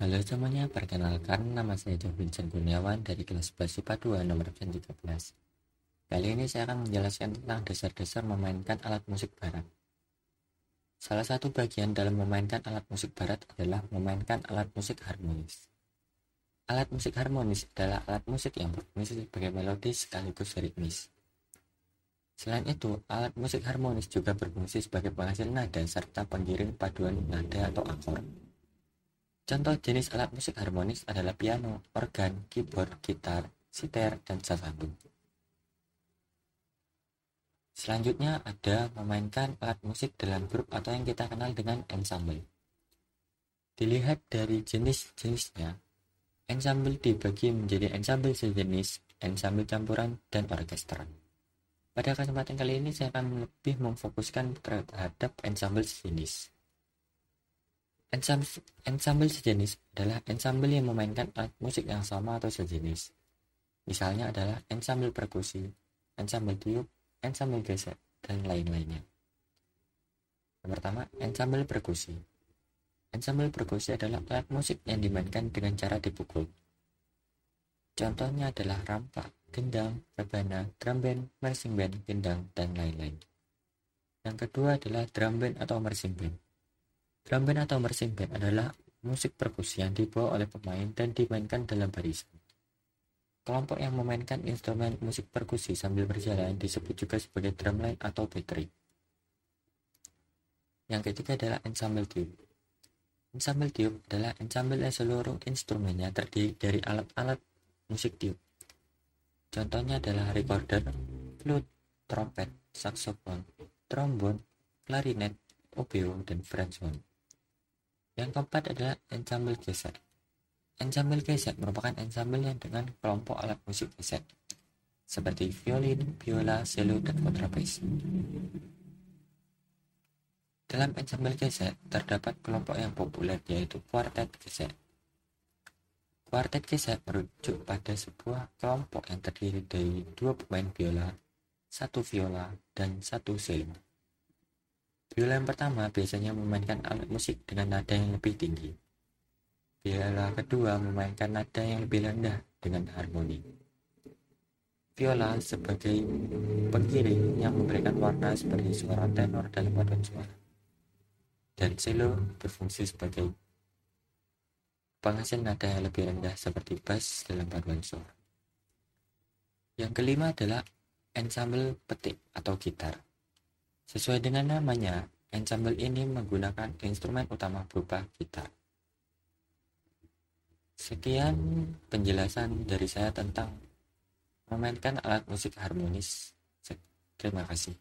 Halo semuanya, perkenalkan nama saya John Vincent Kurniawan dari kelas 11 IPA 2 nomor absen 13. Kali ini saya akan menjelaskan tentang dasar-dasar memainkan alat musik barat. Salah satu bagian dalam memainkan alat musik barat adalah memainkan alat musik harmonis. Alat musik harmonis adalah alat musik yang berfungsi sebagai melodi sekaligus ritmis. Selain itu, alat musik harmonis juga berfungsi sebagai penghasil nada serta pengiring paduan nada atau akor. Contoh jenis alat musik harmonis adalah piano, organ, keyboard, gitar, siter, dan sasabun. Selanjutnya ada memainkan alat musik dalam grup atau yang kita kenal dengan ensemble. Dilihat dari jenis-jenisnya, ensemble dibagi menjadi ensemble sejenis, ensemble campuran, dan orkestra. Pada kesempatan kali ini saya akan lebih memfokuskan terhadap ensemble sejenis. Ensemble, ensemble sejenis adalah ensemble yang memainkan alat musik yang sama atau sejenis. Misalnya adalah ensemble perkusi, ensemble tiup, ensemble gesek, dan lain-lainnya. Yang pertama, ensemble perkusi. Ensemble perkusi adalah alat musik yang dimainkan dengan cara dipukul. Contohnya adalah rampak, gendang, rebana, drum band, marching band, gendang, dan lain-lain. Yang kedua adalah drum band atau marching band. Drum band atau marching band adalah musik perkusi yang dibawa oleh pemain dan dimainkan dalam barisan. Kelompok yang memainkan instrumen musik perkusi sambil berjalan disebut juga sebagai drumline atau battery. Yang ketiga adalah ensemble tube. Ensemble tube adalah ensemble yang seluruh instrumennya terdiri dari alat-alat musik tube. Contohnya adalah recorder, flute, trompet, saxophone, trombon, klarinet, oboe, dan French horn. Yang keempat adalah ensemble gesek. Ensemble gesek merupakan ensemble yang dengan kelompok alat musik gesek, seperti violin, biola, cello, dan kontrabas. Dalam ensemble gesek terdapat kelompok yang populer yaitu kuartet gesek. Kuartet gesek merujuk pada sebuah kelompok yang terdiri dari dua pemain biola, satu viola, dan satu cello. Biola yang pertama biasanya memainkan alat musik dengan nada yang lebih tinggi. Viola kedua memainkan nada yang lebih rendah dengan harmoni. Viola sebagai pengiring yang memberikan warna seperti suara tenor dalam paduan suara. Dan cello berfungsi sebagai penghasil nada yang lebih rendah seperti bass dalam paduan suara. Yang kelima adalah ensemble petik atau gitar. Sesuai dengan namanya, ensemble ini menggunakan instrumen utama berupa gitar. Sekian penjelasan dari saya tentang memainkan alat musik harmonis. Terima kasih.